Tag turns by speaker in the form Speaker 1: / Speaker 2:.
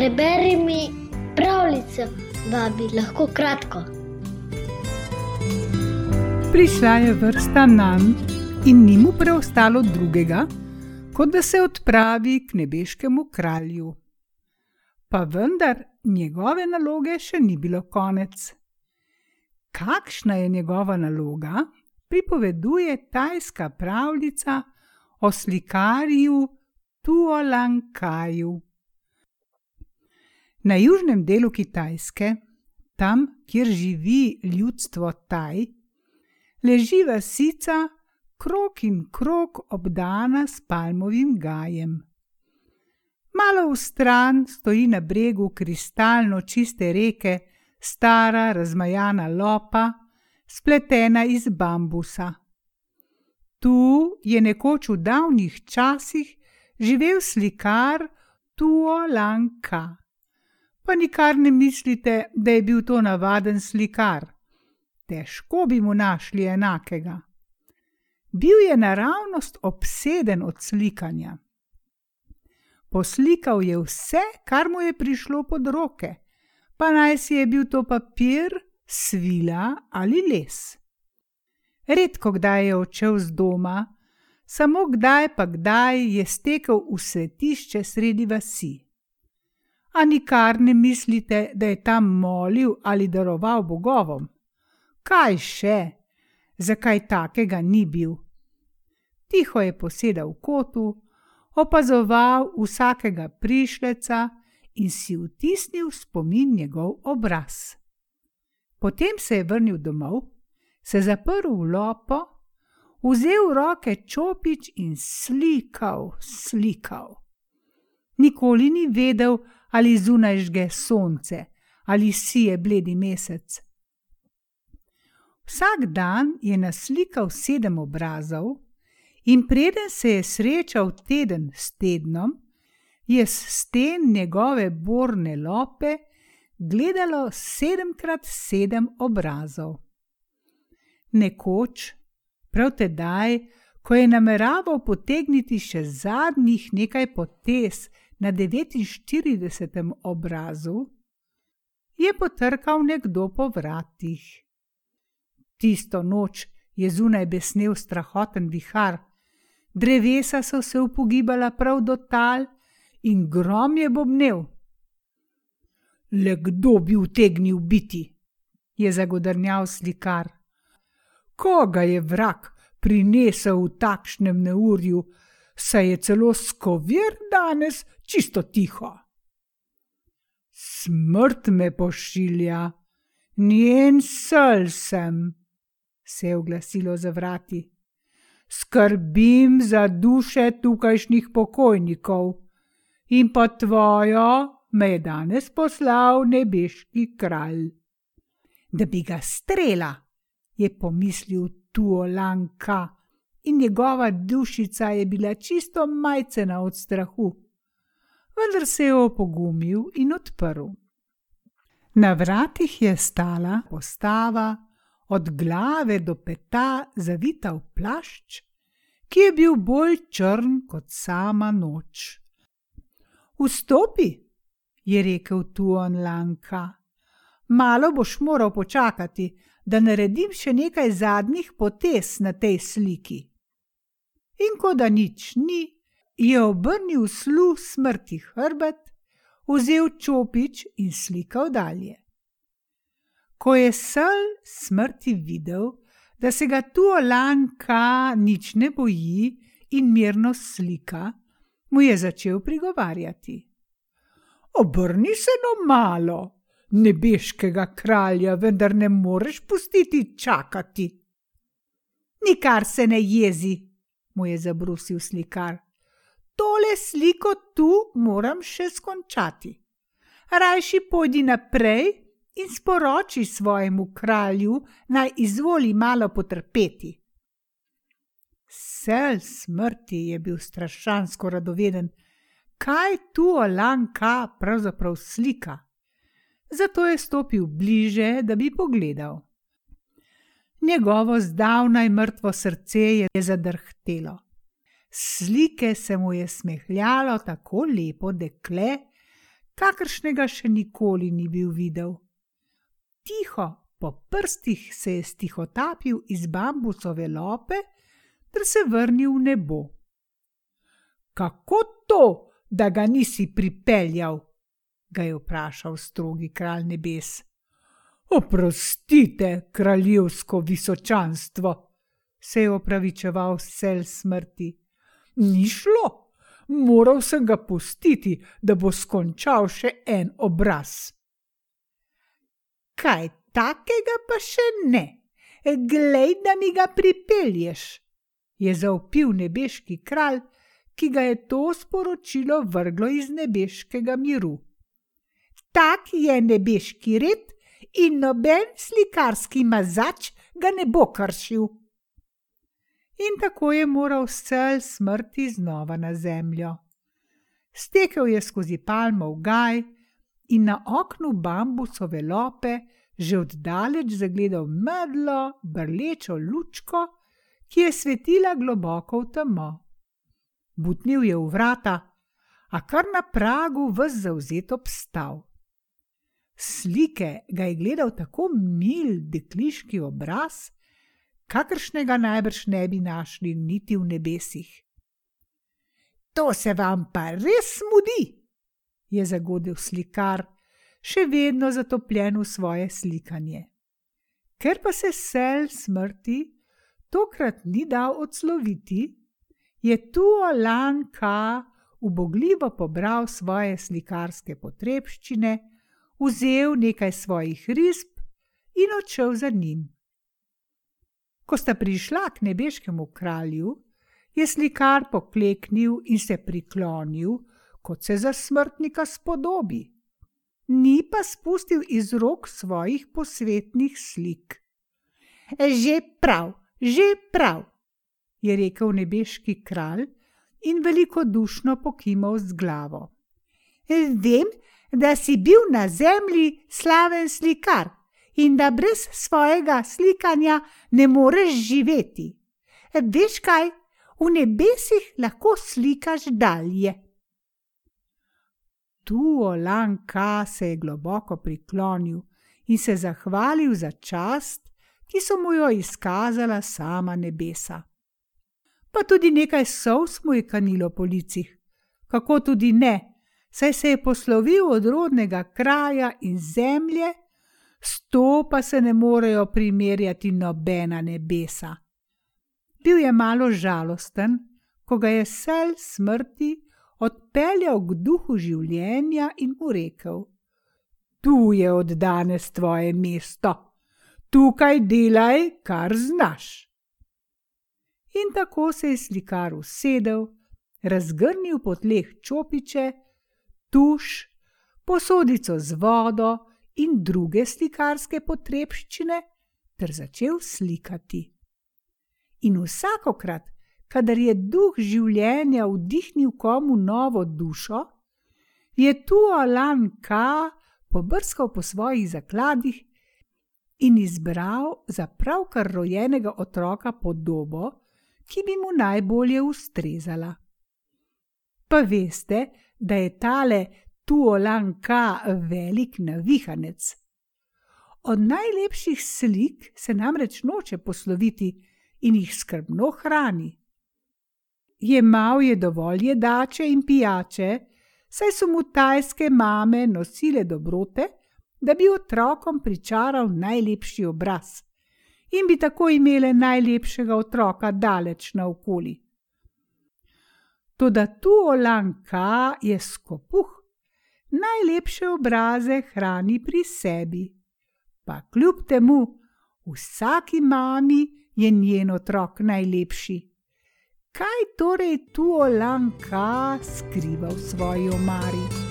Speaker 1: Preberi mi pravljico, babi, lahko kratko.
Speaker 2: Prišla je vrsta nam in ni mu preostalo drugega, kot da se odpravi k nebeškemu kralju. Pa vendar njegove naloge še ni bilo konec. Kakšna je njegova naloga, pripoveduje tajska pravljica o slikarju Tuolankaju. Na južnem delu Kitajske, tam, kjer živi ljudstvo Taj, leži vasica, krok in krok obdana s palmovim gajem. Malo v stran stoji na bregu kristalno čiste reke stara razmajana lopa, spletena iz bambusa. Tu je nekoč v davnih časih živel slikar Tuo Lanka. Pa nikar ne mislite, da je bil to navaden slikar. Težko bi mu našli enakega. Bil je naravnost obseden od slikanja. Poslikal je vse, kar mu je prišlo pod roke, pa naj si je bil to papir, svila ali les. Redko kdaj je odšel z doma, samo kdaj pa kdaj je stekel v svetišče sredi vasi. A nikar ne mislite, da je tam molil ali daroval bogovom. Kaj še, zakaj takega ni bil? Tiho je posedal v kotu, opazoval vsakega prišleca in si vtisnil spomin njegov obraz. Potem se je vrnil domov, se zaprl v lopo, vzel v roke čopič in slikal, slikal. Nikoli ni vedel, ali zunaj žge sonce ali si je bledi mesec. Vsak dan je naslikal sedem obrazov, in preden se je srečal teden s tednom, je s sten njegove borne lope gledalo sedemkrat sedem obrazov. Nekoč, prav tedaj, ko je nameraval potegniti še zadnjih nekaj potez na 49. obrazu, je potrkal nekdo po vratih. Tisto noč je zunaj besnel strahoten vihar, drevesa so se upogibala prav do tal, in grom je bobnel. Le kdo bi utegnil biti? je zagodrnjal slikar. Koga je vrak prinesel v takšnem neurju, saj je celo skovir danes čisto tiho. Smrt me pošilja, njen sel sem, se je oglasilo za vrati. Skrbim za duše tukajšnjih pokojnikov in pa tvojo me je danes poslal nebeški kralj. Da bi ga strela, je pomislil Tuolanka in njegova dušica je bila čisto majcena od strahu. Vendar se je opogumil in odprl. Na vratih je stala postava, od glave do peta zavita v plašč, ki je bil bolj črn kot sama noč. Vstopi, je rekel Tuon Lanka. Malo boš moral počakati, da naredim še nekaj zadnjih potez na tej sliki. In ko da nič ni, je obrnil slu smrti hrbet, vzel čopič in slikal dalje. Ko je sel smrti videl, da se ga Tuolanka nič ne boji in mirno slika, mu je začel prigovarjati. Obrni se no malo, nebeškega kralja, vendar ne moreš pustiti čakati. Nikar se ne jezi, mu je zabrusil slikar. Tole sliko tu moram še skončati. Rajši pojdi naprej in sporoči svojemu kralju, naj izvoli malo potrpeti. Sel smrti je bil strašansko radoveden, kaj tu Alanka pravzaprav slika. Zato je stopil bliže, da bi pogledal. Njegovo zdavnaj mrtvo srce je zadrhtelo. Slike se mu je smehljalo tako lepo dekle, kakršnega še nikoli ni bil videl. Tiho po prstih se je stihotapil iz bambusove lope, ter se vrnil v nebo. Kako to, da ga nisi pripeljal? ga je vprašal strogi kralj nebes. Oprostite, kraljevsko visočanstvo, se je opravičeval sel smrti. Ni šlo, moral sem ga pustiti, da bo skončal še en obraz. Kaj takega pa še ne, glej, da mi ga pripelješ, je zaupil nebeški kralj, ki ga je to sporočilo vrglo iz nebeškega miru. Tak je nebeški red, in noben slikarski mazač ga ne bo kršil. In tako je moral cel smrti znova na zemljo. Stekel je skozi palmov gaj in na oknu bambusove lope že oddaleč zagledal medlo, brlečo lučko, ki je svetila globoko v temo. Butnil je v vrata, a kar na pragu vz zauzet obstal slike ga je gledal tako mil, dekliški obraz, kakršnega najbrž ne bi našli niti v nebesih. To se vam pa res mudi, je zagodil slikar, še vedno zatopljen v svoje slikanje. Ker pa se sel smrti tokrat ni dal odsloviti, je tu Alanka ubogljivo pobral svoje slikarske potrebščine vzel nekaj svojih risb in odšel za njim. Ko sta prišla k nebeškemu kralju, je slikar pokleknil in se priklonil, kot se za smrtnika spodobi. Ni pa spustil iz rok svojih posvetnih slik. Že prav, že prav, je rekel nebeški kralj in velikodušno pokimal z glavo. Vem, da si bil na zemlji slaven slikar in da brez svojega slikanja ne moreš živeti. Veš kaj, v nebesih lahko slikaš dalje. Tu Olanka se je globoko priklonil in se zahvalil za čast, ki so mu jo izkazala sama nebesa. Pa tudi nekaj sov mu je kanilo po licih, kako tudi ne, saj se je poslovil od rodnega kraja in zemlje, s to pa se ne morejo primerjati nobena nebesa. Bil je malo žalosten, ko ga je sel smrti odpeljal k duhu življenja in mu rekel: Tu je od danes tvoje mesto, tukaj delaj, kar znaš. In tako se je slikar usedel, razgrnil po tleh čopiče, tuš, posodico z vodo in druge slikarske potrebščine, ter začel slikati. In vsakokrat, kadar je duh življenja vdihnil komu novo dušo, je tu Alan K. pobrskal po svojih zakladih in izbral za pravkar rojenega otroka podobo, ki bi mu najbolje ustrezala. Pa veste, da je tale tuolanka velik navihanec. Od najlepših slik se namreč noče posloviti in jih skrbno hrani. Jemal je dovolj jedače in pijače, saj so mu tajske mame nosile dobrote, da bi otrokom pričaral najlepši obraz in bi tako imele najlepšega otroka daleč naokoli. Toda tu Olanka je skopuh, najlepše obraze hrani pri sebi. Pa kljub temu, vsaki mami je njen otrok najlepši. Kaj torej tu Olanka skriva v svoji omari?